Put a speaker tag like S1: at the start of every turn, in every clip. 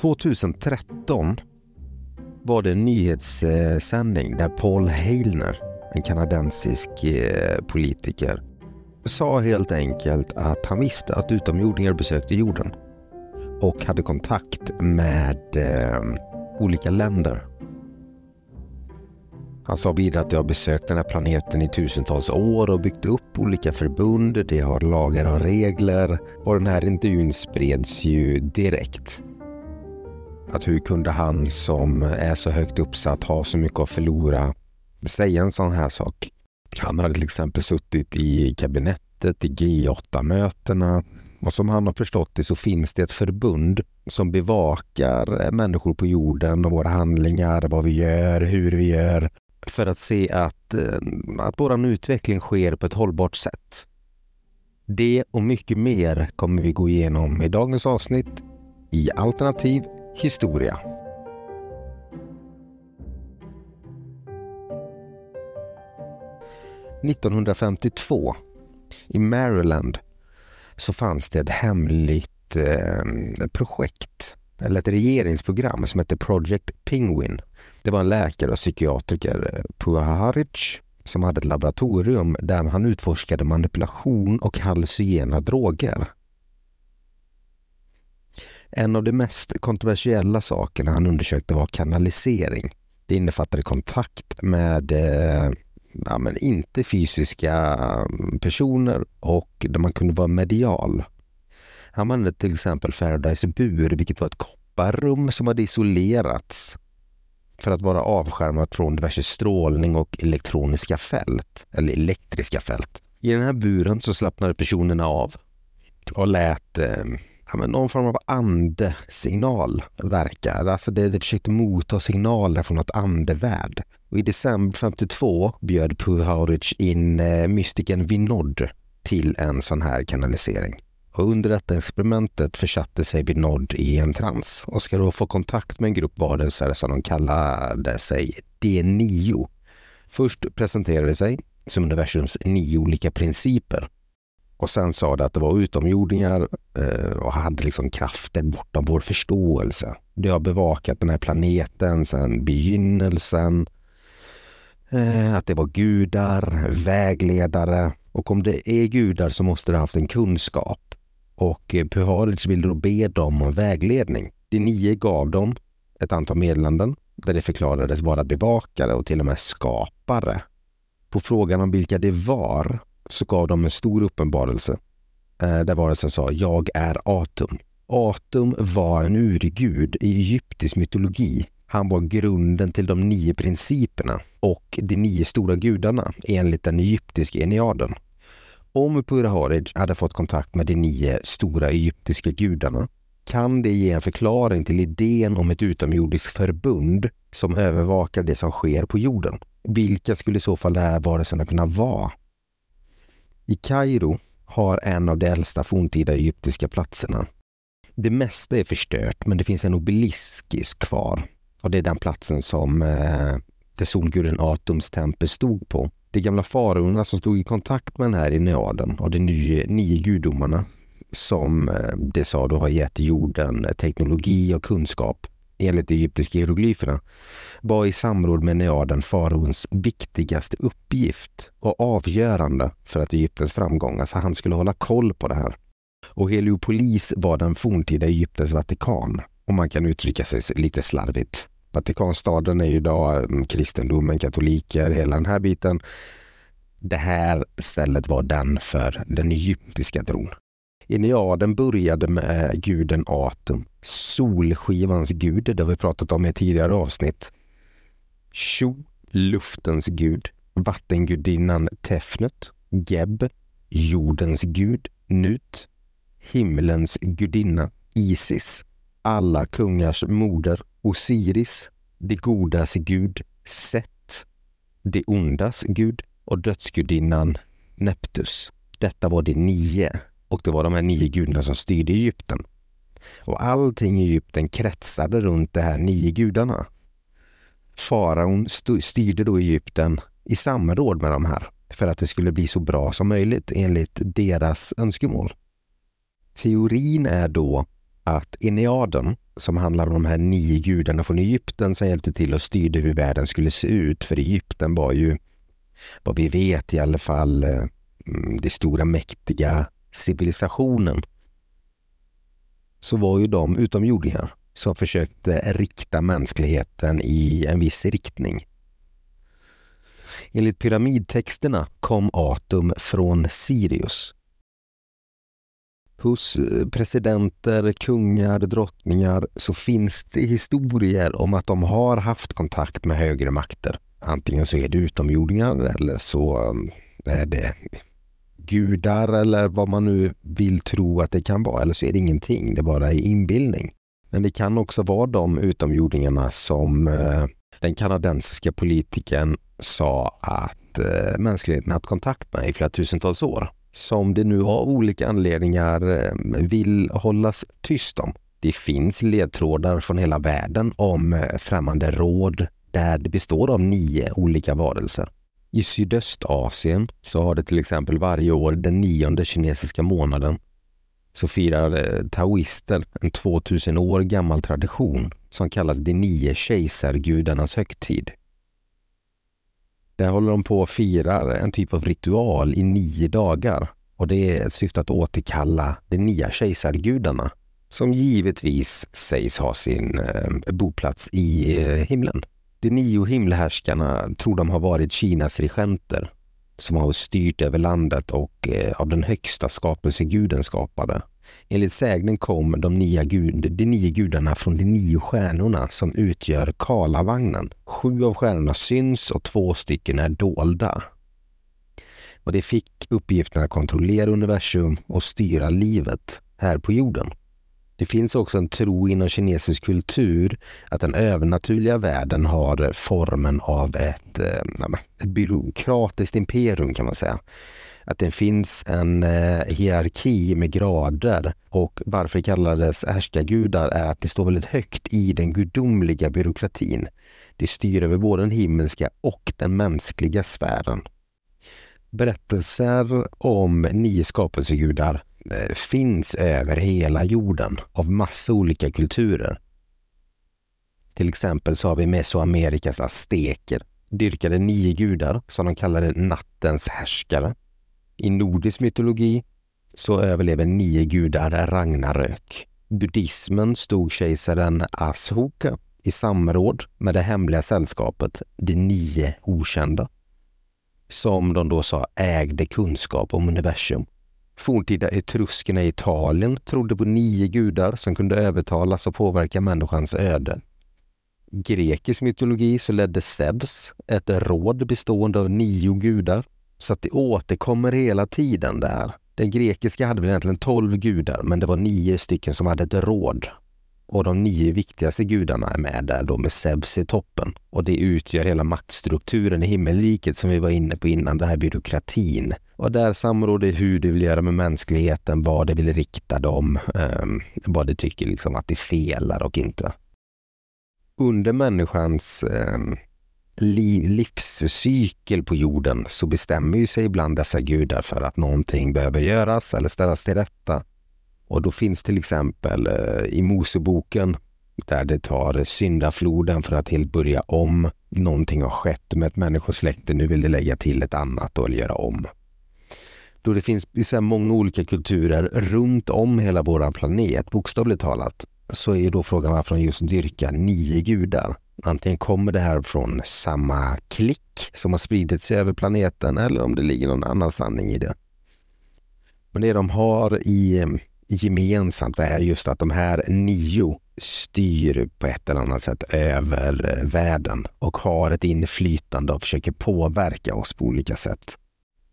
S1: 2013 var det en nyhetssändning där Paul Heilner, en kanadensisk eh, politiker, sa helt enkelt att han visste att utomjordingar besökte jorden och hade kontakt med eh, olika länder. Han sa vidare att de har besökt den här planeten i tusentals år och byggt upp olika förbund. De har lagar och regler och den här intervjun spreds ju direkt. Att hur kunde han som är så högt uppsatt ha så mycket att förlora säga en sån här sak? Han hade till exempel suttit i kabinettet i G8-mötena och som han har förstått det så finns det ett förbund som bevakar människor på jorden och våra handlingar, vad vi gör, hur vi gör för att se att, eh, att vår utveckling sker på ett hållbart sätt. Det och mycket mer kommer vi gå igenom i dagens avsnitt i Alternativ historia. –1952 i Maryland så fanns det ett hemligt eh, projekt eller ett regeringsprogram som hette Project Penguin. Det var en läkare och psykiatriker, eh, Puharic, som hade ett laboratorium där han utforskade manipulation och hallucinogena droger. En av de mest kontroversiella sakerna han undersökte var kanalisering. Det innefattade kontakt med eh, ja, men inte fysiska personer och där man kunde vara medial. Han använde till exempel Faradise bur, vilket var ett kopparrum som hade isolerats för att vara avskärmat från diverse strålning och elektroniska fält, eller elektriska fält. I den här buren så slappnade personerna av och lät eh, ja, men någon form av andesignal verkar. Alltså det, det försökte motta signaler från något andevärld. Och I december 52 bjöd Puharic in eh, mystiken Vinod till en sån här kanalisering. Och under detta experimentet försatte sig Vinod i en trans och ska då få kontakt med en grupp varelser som de kallade sig D9. Först presenterade sig som universums nio olika principer och sen sa det att det var utomjordingar eh, och hade liksom krafter bortom vår förståelse. Det har bevakat den här planeten sedan begynnelsen. Eh, att det var gudar, vägledare och om det är gudar så måste det ha haft en kunskap. Och eh, Puharic ville då be dem om vägledning. De nio gav dem ett antal meddelanden där det förklarades vara bevakare och till och med skapare. På frågan om vilka det var så gav de en stor uppenbarelse eh, där varelsen sa “Jag är Atum”. Atum var en urgud i egyptisk mytologi. Han var grunden till de nio principerna och de nio stora gudarna enligt den egyptiska eniaden. Om Puraharid hade fått kontakt med de nio stora egyptiska gudarna kan det ge en förklaring till idén om ett utomjordiskt förbund som övervakar det som sker på jorden. Vilka skulle i så fall den här varelserna kunna vara? I Kairo har en av de äldsta forntida egyptiska platserna. Det mesta är förstört, men det finns en obelisk kvar. Och det är den platsen som eh, där solguden Atums tempel stod på. De gamla faraonerna som stod i kontakt med den här Eneaden och de nio, nio gudomarna som eh, det sa då har gett jorden teknologi och kunskap enligt de egyptiska hieroglyferna var i samråd med Neaden faraons viktigaste uppgift och avgörande för att Egyptens framgång. Alltså han skulle hålla koll på det här. Och Heliopolis var den forntida Egyptens Vatikan, om man kan uttrycka sig lite slarvigt. Vatikanstaden är ju idag mm, kristendomen, katoliker, hela den här biten. Det här stället var den för den egyptiska tron. Iliaden började med guden Atum, solskivans gud, det har vi pratat om i tidigare avsnitt. Shu, luftens gud, vattengudinnan Tefnut, Geb, jordens gud, Nut, himlens gudinna, Isis, alla kungars moder, Osiris, det godas gud, Set, det ondas gud och dödsgudinnan Neptus. Detta var de nio och det var de här nio gudarna som styrde Egypten. Och allting i Egypten kretsade runt de här nio gudarna. Faraon styrde då Egypten i samråd med de här för att det skulle bli så bra som möjligt enligt deras önskemål. Teorin är då att Eneaden, som handlar om de här nio gudarna från Egypten som hjälpte till och styrde hur världen skulle se ut. För Egypten var ju, vad vi vet i alla fall, eh, mm, det stora mäktiga civilisationen. Så var ju de utomjordingar som försökte rikta mänskligheten i en viss riktning. Enligt pyramidtexterna kom Atum från Sirius. Hos eh, presidenter, kungar, drottningar så finns det historier om att de har haft kontakt med högre makter. Antingen så är det utomjordingar eller så eh, är det gudar eller vad man nu vill tro att det kan vara. Eller så är det ingenting, det bara är inbildning. Men det kan också vara de utomjordingarna som eh, den kanadensiska politikern sa att eh, mänskligheten haft kontakt med i flera tusentals år. Som det nu av olika anledningar eh, vill hållas tyst om. Det finns ledtrådar från hela världen om eh, främmande råd där det består av nio olika varelser. I Sydöstasien så har det till exempel varje år den nionde kinesiska månaden så firar eh, taoister en 2000 år gammal tradition som kallas de nio kejsargudarnas högtid. Där håller de på och firar en typ av ritual i nio dagar och det är syftet att återkalla de nya kejsargudarna som givetvis sägs ha sin eh, boplats i eh, himlen. De nio himlhärskarna tror de har varit Kinas regenter som har styrt över landet och eh, av den högsta skapelseguden skapade. Enligt sägnen kom de, nya gud, de nio gudarna från de nio stjärnorna som utgör Karlavagnen. Sju av stjärnorna syns och två stycken är dolda. Och de fick uppgiften att kontrollera universum och styra livet här på jorden. Det finns också en tro inom kinesisk kultur att den övernaturliga världen har eh, formen av ett, eh, ett byråkratiskt imperium kan man säga. Att det finns en eh, hierarki med grader och varför det kallades härskargudar är att det står väldigt högt i den gudomliga byråkratin. Det styr över både den himmelska och den mänskliga sfären. Berättelser om nio skapelsegudar Eh, finns över hela jorden av massa olika kulturer. Till exempel så har vi Mesoamerikas azteker, dyrkade nio gudar som de kallade nattens härskare. I nordisk mytologi så överlever nio gudar Ragnarök. Buddhismen stod kejsaren Ashoka i samråd med det hemliga sällskapet, de nio okända, som de då sa ägde kunskap om universum Forntida etruskerna i Italien trodde på nio gudar som kunde övertalas och påverka människans öde. Grekisk mytologi så ledde Zeus ett råd bestående av nio gudar. Så att det återkommer hela tiden där. Den grekiska hade väl egentligen tolv gudar, men det var nio stycken som hade ett råd. Och de nio viktigaste gudarna är med där då med Zeus i toppen. Och det utgör hela maktstrukturen i himmelriket som vi var inne på innan, den här byråkratin. Och där samråder hur det vill göra med mänskligheten, vad det vill rikta dem, eh, vad det tycker liksom att det felar och inte. Under människans eh, liv, livscykel på jorden så bestämmer ju sig ibland dessa gudar för att någonting behöver göras eller ställas till rätta. Och då finns till exempel eh, i Moseboken där det tar syndafloden för att helt börja om. Någonting har skett med ett människosläkte, nu vill det lägga till ett annat och göra om. Då det finns så många olika kulturer runt om hela vår planet, bokstavligt talat, så är då frågan varför de just dyrkar nio gudar. Antingen kommer det här från samma klick som har spridit sig över planeten eller om det ligger någon annan sanning i det. Men det de har i eh, gemensamt är just att de här nio styr på ett eller annat sätt över eh, världen och har ett inflytande och försöker påverka oss på olika sätt.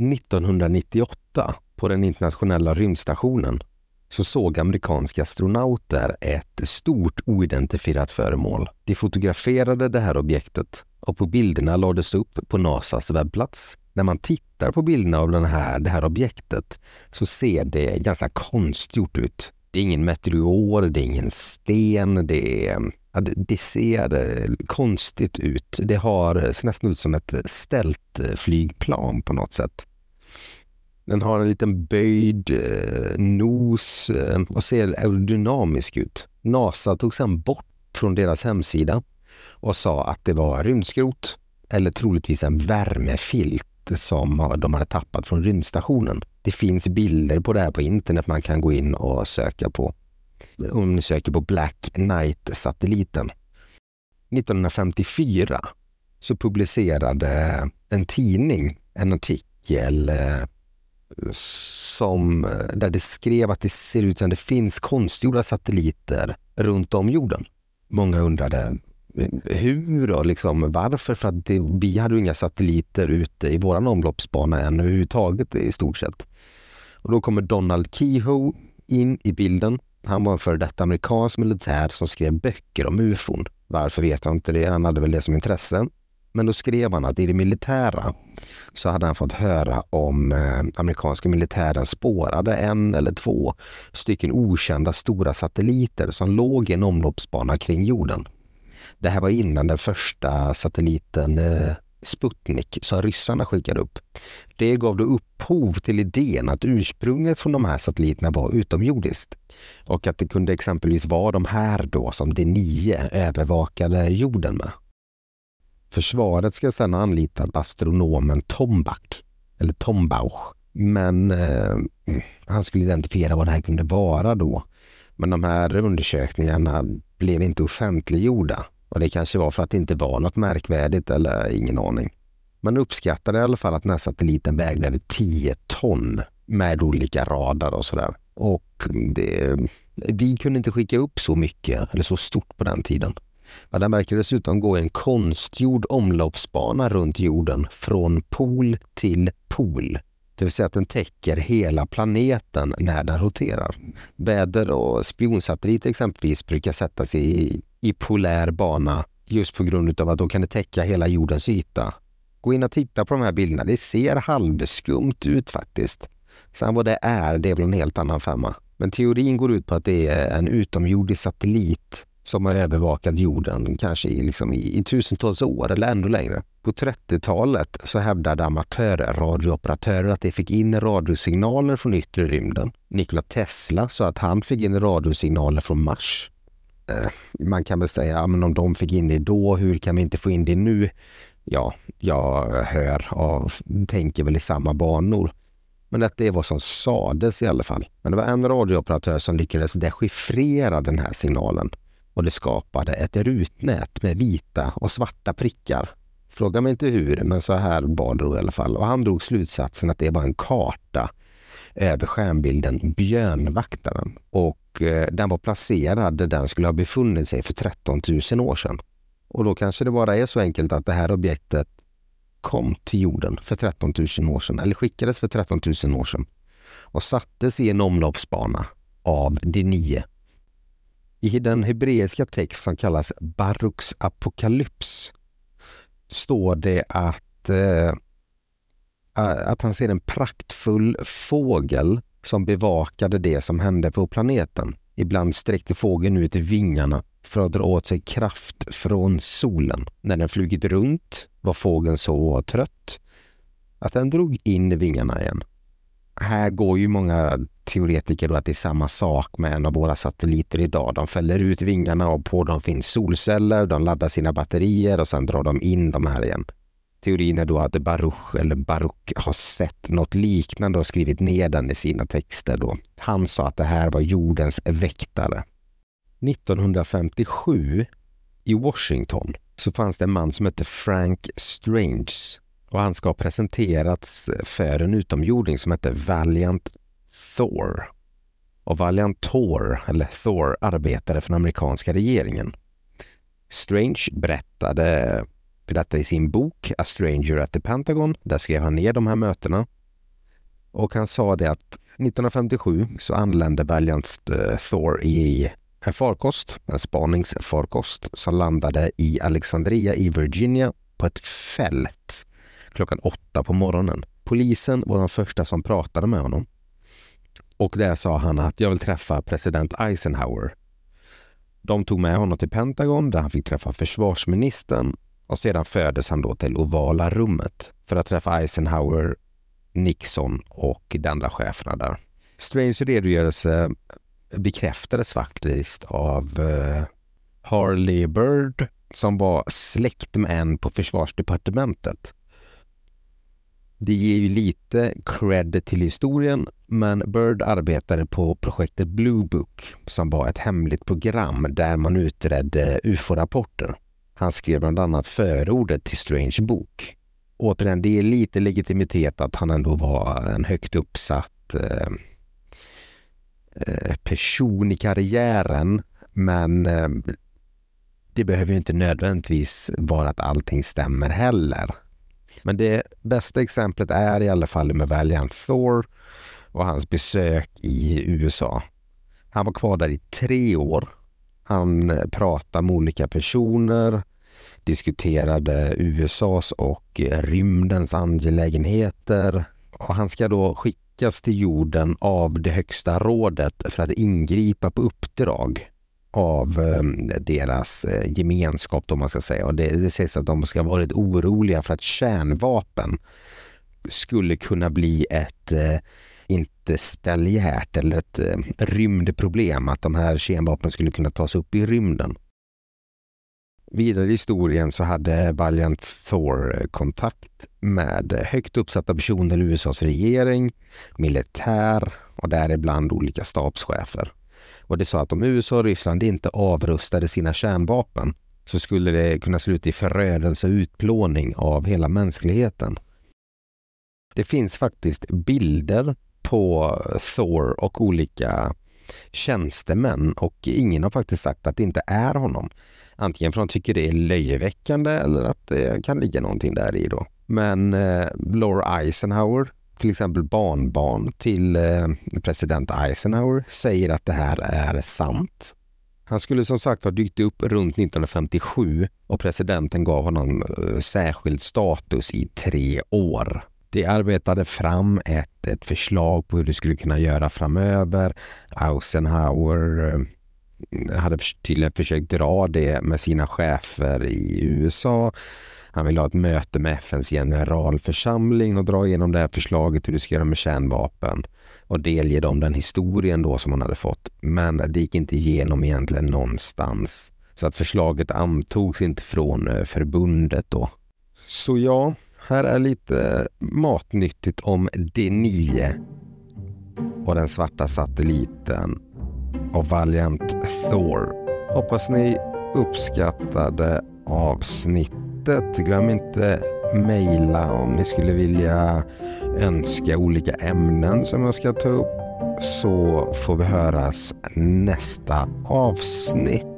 S1: 1998 på den internationella rymdstationen så såg amerikanska astronauter ett stort oidentifierat föremål. De fotograferade det här objektet och på bilderna lades upp på Nasas webbplats när man tittar på bilderna av den här, det här objektet så ser det ganska konstgjort ut. Det är ingen meteor, det är ingen sten, det, är, det ser eh, konstigt ut. Det har, ser nästan ut som ett ställt flygplan på något sätt. Den har en liten böjd eh, nos eh, och ser aerodynamisk ut. NASA tog sedan bort från deras hemsida och sa att det var rymdskrot eller troligtvis en värmefilt som de hade tappat från rymdstationen. Det finns bilder på det här på internet man kan gå in och söka på. Om ni söker på Black Knight-satelliten. 1954 så publicerade en tidning en artikel eh, som, eh, där det skrev att det ser ut som det finns konstgjorda satelliter runt om jorden. Många undrade eh, hur och liksom varför? För att det, vi hade ju inga satelliter ute i vår omloppsbana än överhuvudtaget i stort sett. Och då kommer Donald Kehoe in i bilden. Han var en före detta amerikansk militär som skrev böcker om ufon. Varför vet jag inte det. Han hade väl det som intresse. Men då skrev han att i det militära så hade han fått höra om eh, amerikanska militären spårade en eller två stycken okända stora satelliter som låg i en omloppsbana kring jorden. Det här var innan den första satelliten eh, Sputnik som ryssarna skickade upp. Det gav då upphov till idén att ursprunget från de här satelliterna var utomjordiskt och att det kunde exempelvis vara de här då som de nio övervakade jorden med. Försvaret ska sedan ha anlitat astronomen Tombach, eller Tombauch, men eh, han skulle identifiera vad det här kunde vara då. Men de här undersökningarna blev inte offentliggjorda och det kanske var för att det inte var något märkvärdigt eller ingen aning. Man uppskattade i alla fall att den här satelliten vägde över 10 ton med olika radar och sådär. Och det, vi kunde inte skicka upp så mycket eller så stort på den tiden. Men den verkar dessutom gå i en konstgjord omloppsbana runt jorden från pol till pol. Det vill säga att den täcker hela planeten när den roterar. Väder och spionsatelliter exempelvis brukar sättas i, i polär bana just på grund av att då kan det täcka hela jordens yta. Gå in och titta på de här bilderna. Det ser halvskumt ut faktiskt. Sen vad det är, det är väl en helt annan femma. Men teorin går ut på att det är en utomjordisk satellit som har övervakat jorden kanske i, liksom i, i tusentals år eller ännu längre. På 30-talet så hävdade amatörradiooperatörer att de fick in radiosignaler från yttre rymden. Nikola Tesla sa att han fick in radiosignaler från Mars. Eh, man kan väl säga, ja, men om de fick in det då, hur kan vi inte få in det nu? Ja, jag hör och tänker väl i samma banor. Men att det är vad som sades i alla fall. Men det var en radiooperatör som lyckades dechiffrera den här signalen och det skapade ett rutnät med vita och svarta prickar. Fråga mig inte hur, men så här var det i alla fall. Och han drog slutsatsen att det var en karta över stjärnbilden Björnvaktaren och eh, den var placerad där den skulle ha befunnit sig för 13 000 år sedan. Och då kanske det bara är så enkelt att det här objektet kom till jorden för 13 000 år sedan, eller skickades för 13 000 år sedan och sattes i en omloppsbana av de nio i den hebreiska text som kallas Baruks apokalyps står det att, eh, att han ser en praktfull fågel som bevakade det som hände på planeten. Ibland sträckte fågeln ut vingarna för att dra åt sig kraft från solen. När den flugit runt var fågeln så trött att den drog in vingarna igen här går ju många teoretiker då att det är samma sak med en av våra satelliter idag. De fäller ut vingarna och på dem finns solceller, de laddar sina batterier och sen drar de in de här igen. Teorin är då att Baruch eller Baruch har sett något liknande och skrivit ner den i sina texter. Då. Han sa att det här var jordens väktare. 1957 i Washington så fanns det en man som hette Frank Strange och han ska ha presenterats för en utomjording som hette Valiant Thor. Och Valiant Thor, eller Thor, arbetade för den amerikanska regeringen. Strange berättade detta i sin bok A Stranger at the Pentagon. Där skrev han ner de här mötena. Och han sa det att 1957 så anlände Valiant eh, Thor i en farkost, en spaningsfarkost som landade i Alexandria i Virginia på ett fält klockan åtta på morgonen. Polisen var de första som pratade med honom. Och där sa han att jag vill träffa president Eisenhower. De tog med honom till Pentagon där han fick träffa försvarsministern och sedan fördes han då till ovala rummet för att träffa Eisenhower Nixon och de andra cheferna där. Stranges redogörelse bekräftades faktiskt av uh, Harley Bird som var släkt med en på försvarsdepartementet. Det ger ju lite cred till historien, men Bird arbetade på projektet Blue Book som var ett hemligt program där man utredde ufo-rapporter. Han skrev bland annat förordet till Strange bok. Återigen, det är lite legitimitet att han ändå var en högt uppsatt eh, eh person i karriären, men eh, det behöver ju inte nödvändigtvis vara att allting stämmer heller. Men det bästa exemplet är i alla fall med Valiant Thor och hans besök i USA. Han var kvar där i tre år. Han eh, pratade med olika personer, diskuterade USAs och eh, rymdens angelägenheter och han ska då skickas till jorden av det högsta rådet för att ingripa på uppdrag av eh, deras eh, gemenskap, om man ska säga. Och det, det sägs att de ska ha varit oroliga för att kärnvapen skulle kunna bli ett eh, interstelliärt eller ett eh, rymdproblem, att de här kemvapnen skulle kunna tas upp i rymden. Vidare i historien så hade Valiant Thor eh, kontakt med eh, högt uppsatta personer i USAs regering, militär och däribland olika stabschefer. Och det sa att om USA och Ryssland inte avrustade sina kärnvapen så skulle det kunna sluta i förödelse och utplåning av hela mänskligheten. Det finns faktiskt bilder på Thor och olika tjänstemän och ingen har faktiskt sagt att det inte är honom. Antingen för att de tycker det är löjeväckande eller att det kan ligga någonting där i då. Men eh, Laura Eisenhower till exempel barnbarn till eh, president Eisenhower säger att det här är sant. Han skulle som sagt ha dykt upp runt 1957 och presidenten gav honom eh, särskild status i tre år. De arbetade fram ett, ett förslag på hur de skulle kunna göra framöver. Eisenhower eh, hade tydligen försökt dra det med sina chefer i USA han vill ha ett möte med FNs generalförsamling och dra igenom det här förslaget hur du ska göra med kärnvapen och delge dem den historien då som han hade fått. Men det gick inte igenom egentligen någonstans. Så att förslaget antogs inte från eh, förbundet då. Så ja, här är lite matnyttigt om D9 och den svarta satelliten och Valiant Thor. Hoppas ni uppskattade avsnitt avsnittet. Glöm inte mejla om ni skulle vilja önska olika ämnen som jag ska ta upp så får vi höras nästa avsnitt.